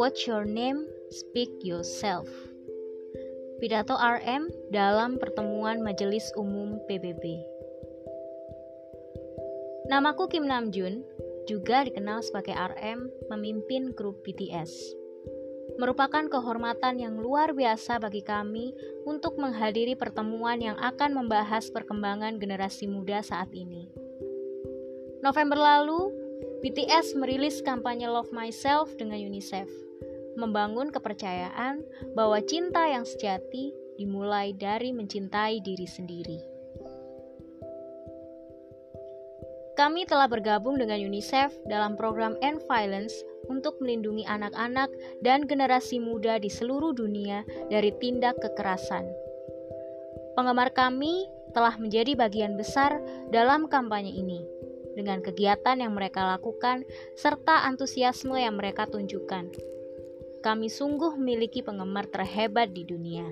What's your name? Speak yourself. Pidato RM dalam pertemuan Majelis Umum PBB. Namaku Kim Namjoon, juga dikenal sebagai RM, memimpin grup BTS. Merupakan kehormatan yang luar biasa bagi kami untuk menghadiri pertemuan yang akan membahas perkembangan generasi muda saat ini. November lalu, BTS merilis kampanye Love Myself dengan UNICEF membangun kepercayaan bahwa cinta yang sejati dimulai dari mencintai diri sendiri. Kami telah bergabung dengan UNICEF dalam program End Violence untuk melindungi anak-anak dan generasi muda di seluruh dunia dari tindak kekerasan. Penggemar kami telah menjadi bagian besar dalam kampanye ini dengan kegiatan yang mereka lakukan serta antusiasme yang mereka tunjukkan kami sungguh memiliki penggemar terhebat di dunia.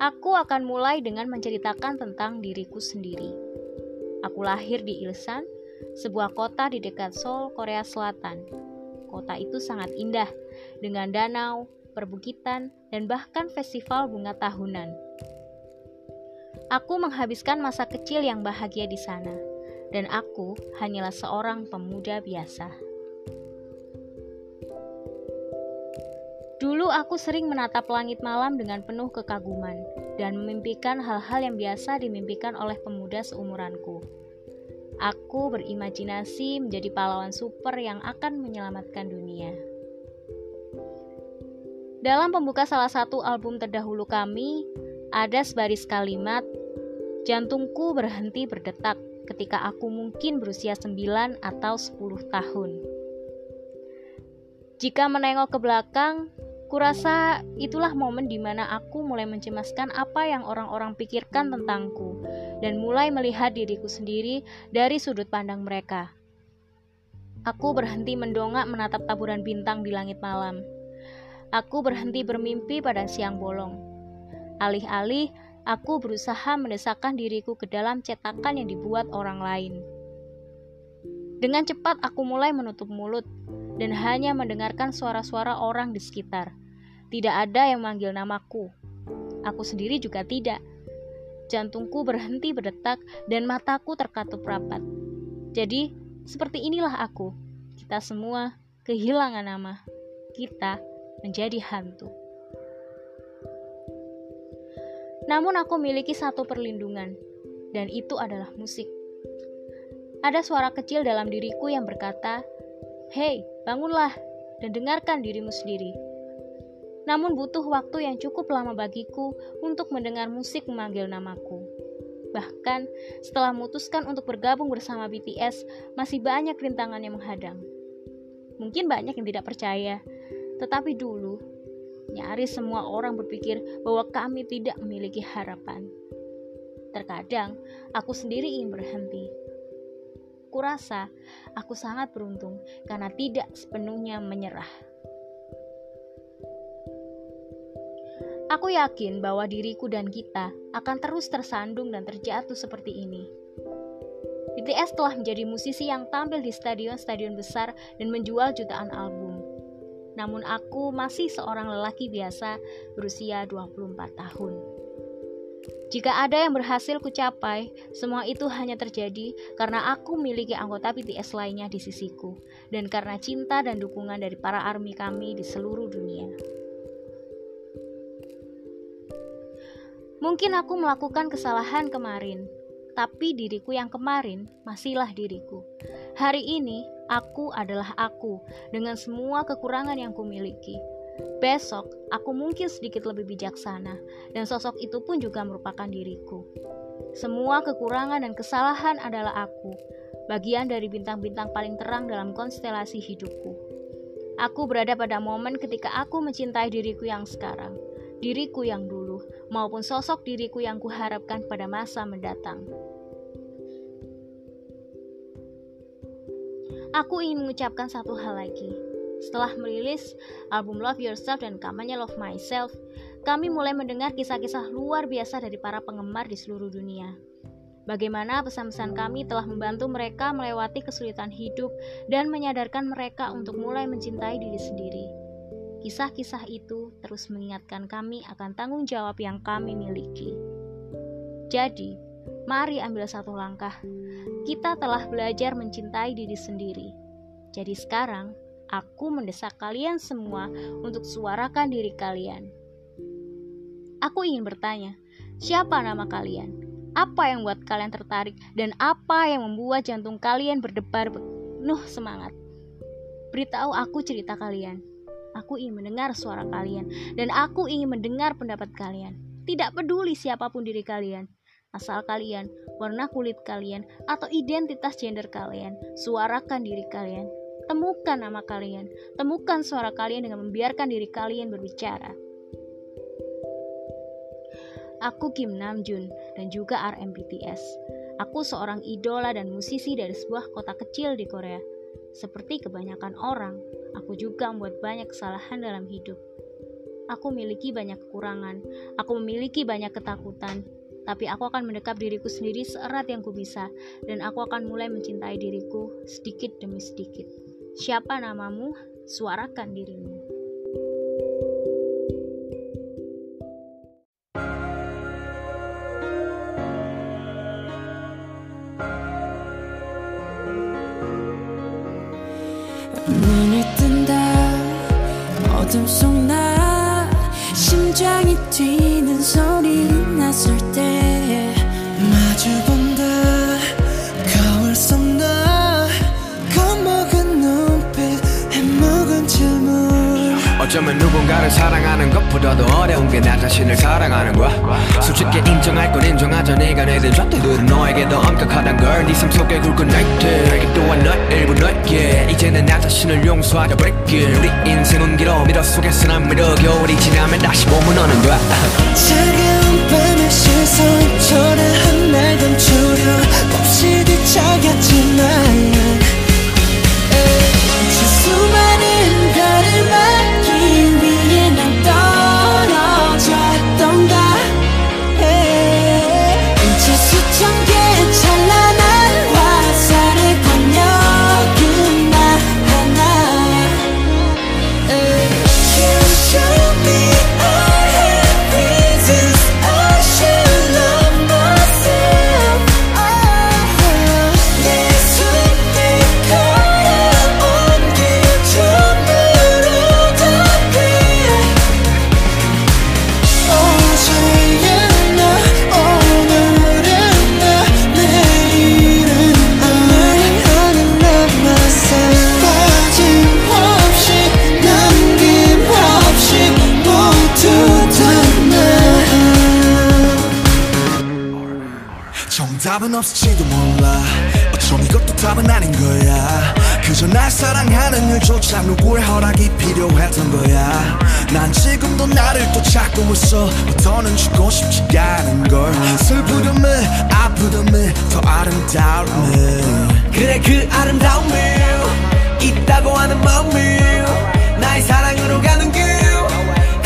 Aku akan mulai dengan menceritakan tentang diriku sendiri. Aku lahir di Ilsan, sebuah kota di dekat Seoul, Korea Selatan. Kota itu sangat indah, dengan danau, perbukitan, dan bahkan festival bunga tahunan. Aku menghabiskan masa kecil yang bahagia di sana, dan aku hanyalah seorang pemuda biasa. Dulu aku sering menatap langit malam dengan penuh kekaguman dan memimpikan hal-hal yang biasa dimimpikan oleh pemuda seumuranku. Aku berimajinasi menjadi pahlawan super yang akan menyelamatkan dunia. Dalam pembuka salah satu album terdahulu kami, ada sebaris kalimat, Jantungku berhenti berdetak ketika aku mungkin berusia 9 atau 10 tahun. Jika menengok ke belakang, Kurasa itulah momen di mana aku mulai mencemaskan apa yang orang-orang pikirkan tentangku dan mulai melihat diriku sendiri dari sudut pandang mereka. Aku berhenti mendongak menatap taburan bintang di langit malam. Aku berhenti bermimpi pada siang bolong. Alih-alih, aku berusaha mendesakkan diriku ke dalam cetakan yang dibuat orang lain. Dengan cepat aku mulai menutup mulut dan hanya mendengarkan suara-suara orang di sekitar. Tidak ada yang manggil namaku. Aku sendiri juga tidak. Jantungku berhenti berdetak dan mataku terkatup rapat. Jadi, seperti inilah aku. Kita semua kehilangan nama. Kita menjadi hantu. Namun aku miliki satu perlindungan, dan itu adalah musik. Ada suara kecil dalam diriku yang berkata, Hei, bangunlah dan dengarkan dirimu sendiri. Namun butuh waktu yang cukup lama bagiku untuk mendengar musik memanggil namaku. Bahkan setelah memutuskan untuk bergabung bersama BTS, masih banyak rintangan yang menghadang. Mungkin banyak yang tidak percaya, tetapi dulu nyaris semua orang berpikir bahwa kami tidak memiliki harapan. Terkadang aku sendiri ingin berhenti, Kurasa aku sangat beruntung karena tidak sepenuhnya menyerah. Aku yakin bahwa diriku dan kita akan terus tersandung dan terjatuh seperti ini. BTS telah menjadi musisi yang tampil di stadion-stadion besar dan menjual jutaan album. Namun aku masih seorang lelaki biasa berusia 24 tahun. Jika ada yang berhasil kucapai, semua itu hanya terjadi karena aku memiliki anggota BTS lainnya di sisiku, dan karena cinta dan dukungan dari para army kami di seluruh dunia. Mungkin aku melakukan kesalahan kemarin, tapi diriku yang kemarin masihlah diriku. Hari ini, aku adalah aku dengan semua kekurangan yang kumiliki Besok, aku mungkin sedikit lebih bijaksana, dan sosok itu pun juga merupakan diriku. Semua kekurangan dan kesalahan adalah aku, bagian dari bintang-bintang paling terang dalam konstelasi hidupku. Aku berada pada momen ketika aku mencintai diriku yang sekarang, diriku yang dulu, maupun sosok diriku yang kuharapkan pada masa mendatang. Aku ingin mengucapkan satu hal lagi setelah merilis album Love Yourself dan kampanye Love Myself, kami mulai mendengar kisah-kisah luar biasa dari para penggemar di seluruh dunia. Bagaimana pesan-pesan kami telah membantu mereka melewati kesulitan hidup dan menyadarkan mereka untuk mulai mencintai diri sendiri. Kisah-kisah itu terus mengingatkan kami akan tanggung jawab yang kami miliki. Jadi, mari ambil satu langkah. Kita telah belajar mencintai diri sendiri. Jadi sekarang, aku mendesak kalian semua untuk suarakan diri kalian. Aku ingin bertanya, siapa nama kalian? Apa yang membuat kalian tertarik dan apa yang membuat jantung kalian berdebar penuh semangat? Beritahu aku cerita kalian. Aku ingin mendengar suara kalian dan aku ingin mendengar pendapat kalian. Tidak peduli siapa pun diri kalian, asal kalian, warna kulit kalian, atau identitas gender kalian, suarakan diri kalian. Temukan nama kalian, temukan suara kalian dengan membiarkan diri kalian berbicara. Aku Kim Namjoon dan juga RMBTS. Aku seorang idola dan musisi dari sebuah kota kecil di Korea. Seperti kebanyakan orang, aku juga membuat banyak kesalahan dalam hidup. Aku memiliki banyak kekurangan, aku memiliki banyak ketakutan, tapi aku akan mendekap diriku sendiri seerat yang ku bisa, dan aku akan mulai mencintai diriku sedikit demi sedikit. Siapa namamu? Suarakan dirimu. 눈을 뜬다 어둠 속나 심장이 뛰 어쩌면 누군가를 사랑하는 것보다도 어려운 게 나 자신을 사랑하는 거야. 솔직히 인정할 건 인정하자 네가 내든 잣대들은 너에게 더 엄격하단 걸네 삶 속에 굵은 나이트 알게 또한 너 일부 너에게. 이제는 나 자신을 용서하자 버릴게 우리 인생은 길어 미러 속에서 난 미러 겨울이 지나면 다시 봄은 오는 거야? 차가운 밤의 시선 초라한 날 감추려 없이 뒤척였지만. 저 몰라. 어쩜 이것도 답은 아닌 거야. 그저 날 사랑하는 일조차 누구의 허락이 필요했던 거야. 난 지금도 나를 또 찾고 있어. 더는 죽고 싶지가 않은 걸. 슬프듬을 아프듬을 더 아름다움을 그래 그 아름다움을 있다고 하는 마음을 나의 사랑으로 가는 길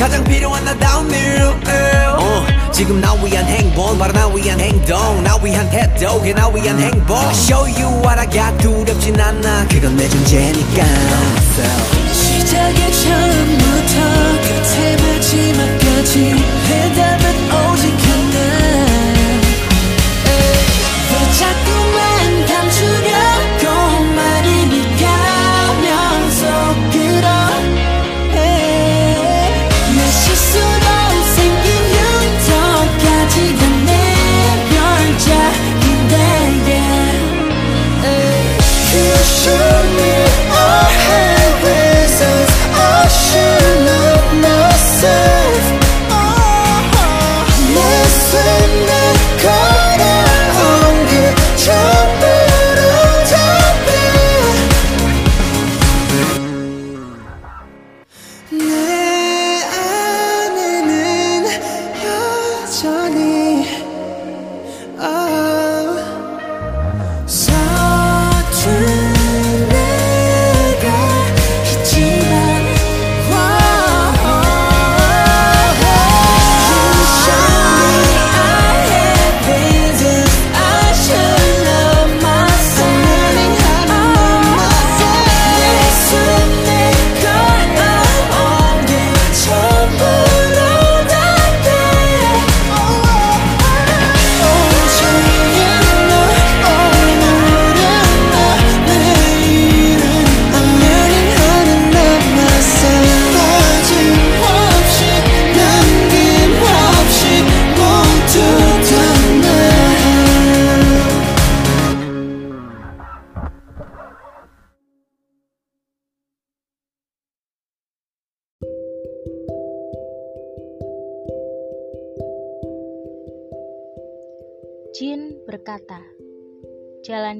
가장 필요한 나다운 일 어, 지금 나 위한 행복 바로 나 위한 행동. 나 위한 태도 그게 나 위한 행복. I show you what I got 두렵진 않아. 그건 내 존재니까. 시작의 처음부터 끝의 마지막까지. 해답은 오직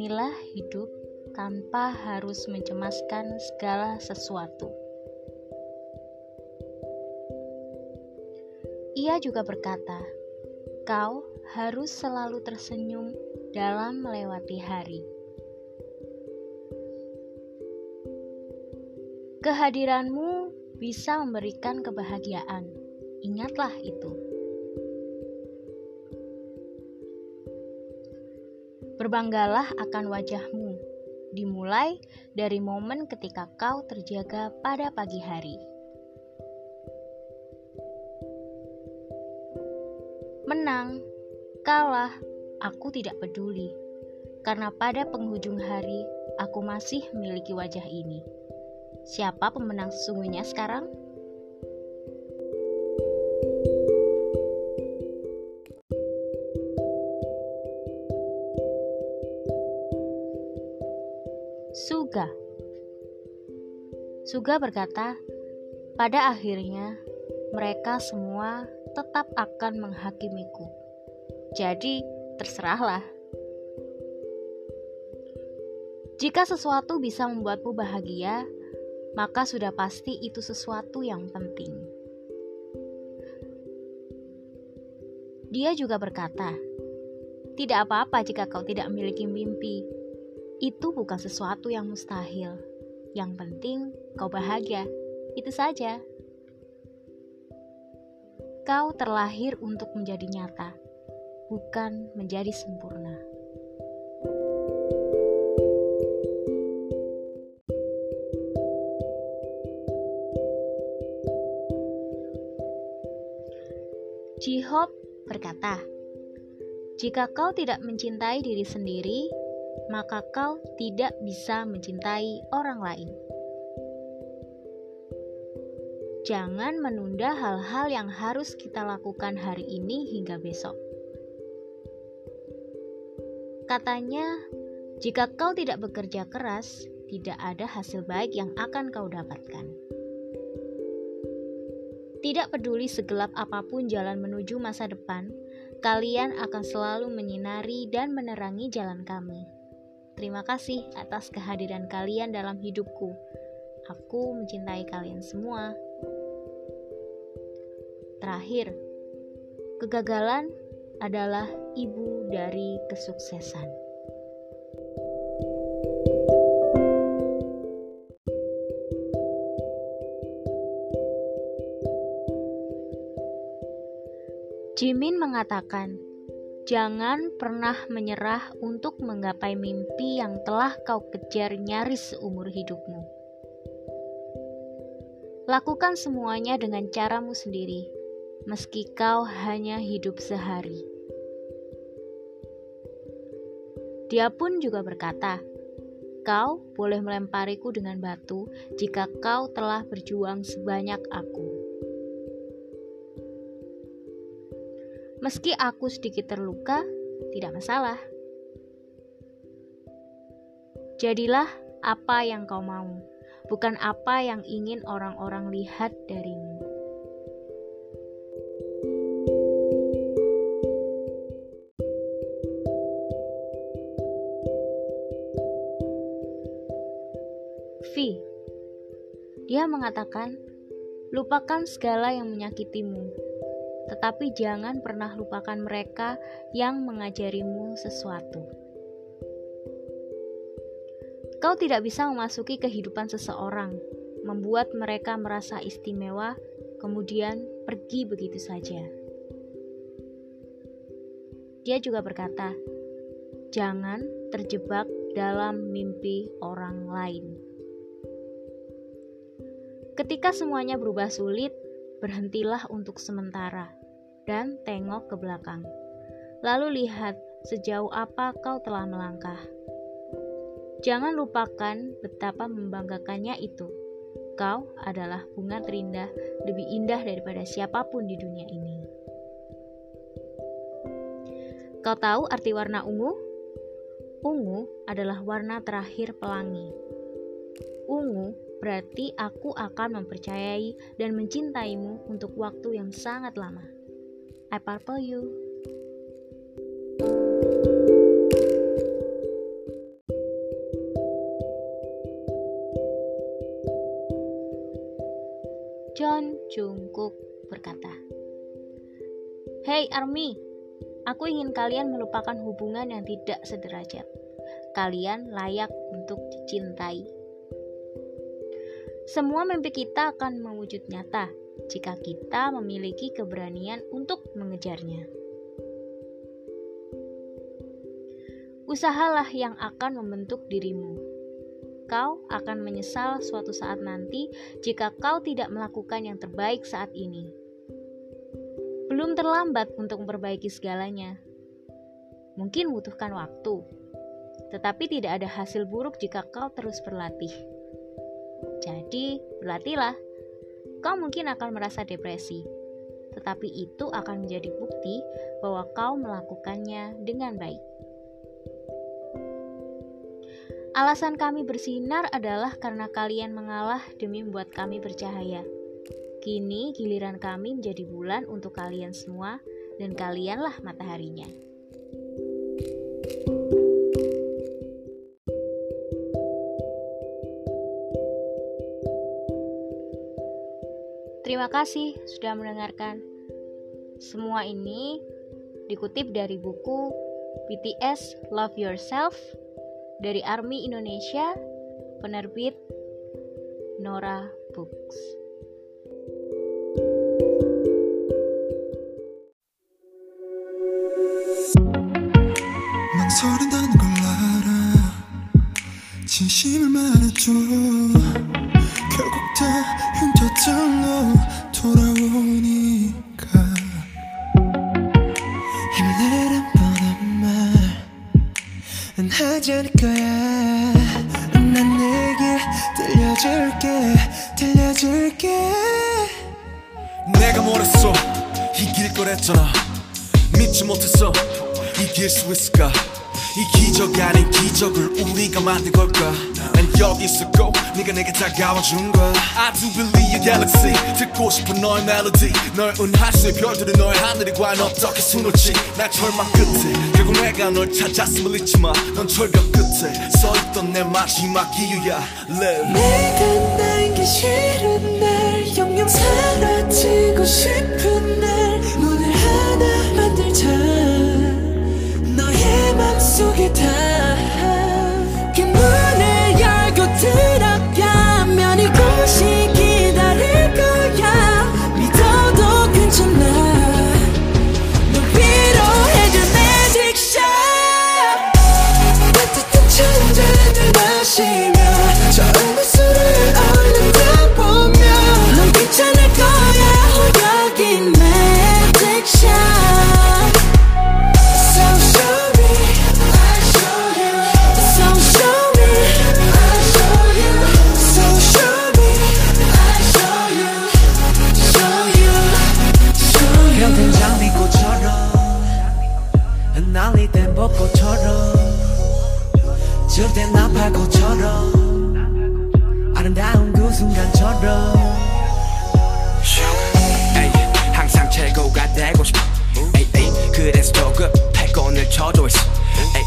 "Jalanilah hidup tanpa harus mencemaskan segala sesuatu." Ia juga berkata, "Kau harus selalu tersenyum dalam melewati hari." Kehadiranmu bisa memberikan kebahagiaan. Ingatlah itu. Berbanggalah akan wajahmu, dimulai dari momen ketika kau terjaga pada pagi hari. Menang, kalah, aku tidak peduli, karena pada penghujung hari aku masih memiliki wajah ini. Siapa pemenang sesungguhnya sekarang? Suga Suga berkata, pada akhirnya mereka semua tetap akan menghakimiku. Jadi, terserahlah. Jika sesuatu bisa membuatmu bahagia, maka sudah pasti itu sesuatu yang penting. Dia juga berkata, "Tidak apa-apa jika kau tidak memiliki mimpi. Itu bukan sesuatu yang mustahil. Yang penting kau bahagia. Itu saja." Kau terlahir untuk menjadi nyata, bukan menjadi sempurna. Jihop berkata, "Jika kau tidak mencintai diri sendiri, maka kau tidak bisa mencintai orang lain." Jangan menunda hal-hal yang harus kita lakukan hari ini hingga besok. Katanya, jika kau tidak bekerja keras, tidak ada hasil baik yang akan kau dapatkan. Tidak peduli segelap apa pun jalan menuju masa depan, kalian akan selalu menyinari dan menerangi jalan kami. Terima kasih atas kehadiran kalian dalam hidupku. Aku mencintai kalian semua. Terakhir, kegagalan adalah ibu dari kesuksesan. Jimin mengatakan, "Jangan pernah menyerah untuk menggapai mimpi yang telah kau kejar nyaris seumur hidupmu. Lakukan semuanya dengan caramu sendiri, meski kau hanya hidup sehari." Dia pun juga berkata, "Kau boleh melempariku dengan batu jika kau telah berjuang sebanyak aku." Meski aku sedikit terluka, tidak masalah. Jadilah apa yang kau mau, bukan apa yang ingin orang-orang lihat darimu. V. Dia mengatakan, lupakan segala yang menyakitimu tetapi jangan pernah lupakan mereka yang mengajarimu sesuatu. Kau tidak bisa memasuki kehidupan seseorang, membuat mereka merasa istimewa, kemudian pergi begitu saja. Dia juga berkata, "Jangan terjebak dalam mimpi orang lain." Ketika semuanya berubah sulit, berhentilah untuk sementara dan tengok ke belakang. Lalu lihat sejauh apa kau telah melangkah. Jangan lupakan betapa membanggakannya itu. Kau adalah bunga terindah, lebih indah daripada siapa pun di dunia ini. Kau tahu arti warna ungu? Ungu adalah warna terakhir pelangi. Ungu berarti aku akan mempercayai dan mencintaimu untuk waktu yang sangat lama. I Purple You. John Jungkook berkata, Hey Army, aku ingin kalian melupakan hubungan yang tidak sederajat. Kalian layak untuk dicintai. Semua mimpi kita akan mewujud nyata jika kita memiliki keberanian untuk mengejarnya. Usahalah yang akan membentuk dirimu. Kau akan menyesal suatu saat nanti jika kau tidak melakukan yang terbaik saat ini. Belum terlambat untuk memperbaiki segalanya. Mungkin membutuhkan waktu, tetapi tidak ada hasil buruk jika kau terus berlatih. Jadi, berlatihlah. Kau mungkin akan merasa depresi, tetapi itu akan menjadi bukti bahwa kau melakukannya dengan baik. Alasan kami bersinar adalah karena kalian mengalah demi membuat kami bercahaya. Kini giliran kami menjadi bulan untuk kalian semua dan kalianlah mataharinya. Terima kasih sudah mendengarkan. Semua ini dikutip dari buku BTS Love Yourself dari Army Indonesia, penerbit Nora Books. 뭐랬어. 이길 거랬잖아. 믿지 못했어. 이길 수 있을까? 이 기적 아닌 기적을 우리가 만든 걸까? 난 여기 있었고 네가 내게 다가와 준 거야 I do believe your galaxy. 듣고 싶은 너의 멜로디 널 은하수의 별들은 너의 하늘이 과연 어떻게 수놓지. 날 절망 끝에 결국 내가 널 찾았음을 잊지 마넌 철벽 끝에 서있던 내 마지막 이유야. Live. 내가 난게 싫은 날 영영 사라지고 싶은 날 문을 하나 만들자. 너의 맘속에 다 나팔꽃처럼 아름다운 그 순간처럼. 에이, 항상 최고가 되고 싶어. 에이, 에이, 그래서 조금 패권을 쳐줘 있어.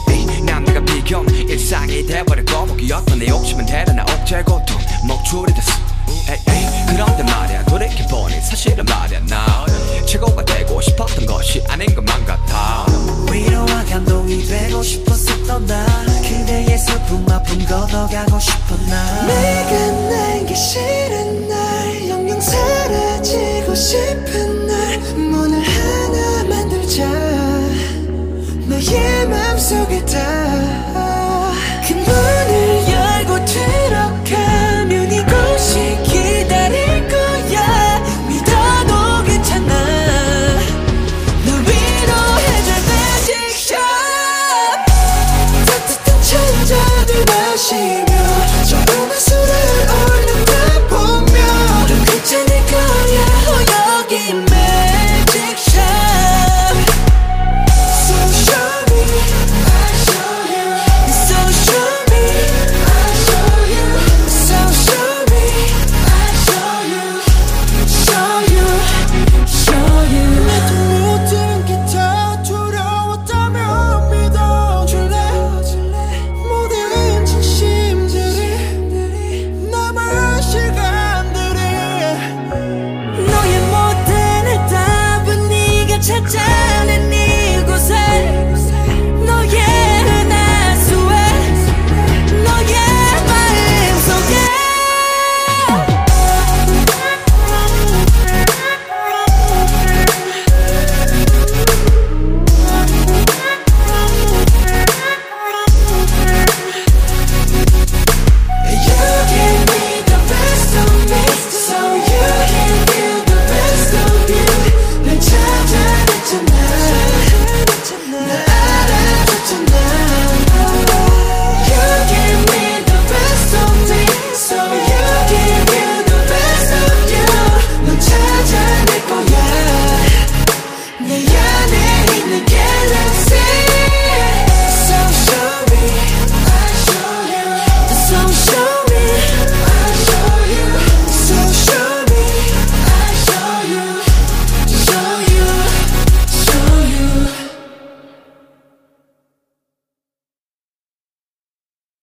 에이, 에이, 남들과 비교는 일상이 돼버리고 목이었던 내 욕심은 대단한 억제 고통 목줄이 됐어 에이, 에이, 그런데 말이야. 돌이켜보니 사실은 말이야. 나 최고가 되고 싶었던 것이 아닌 것만 같아. 위로와 감동이 되고 싶었었던 나. 그대의 슬픔 아픔 걷어가고 싶어 나. 내가 난게 싫은 날 영영 사라지고 싶은 날. 문을 하나 만들자. 너의 맘속에 다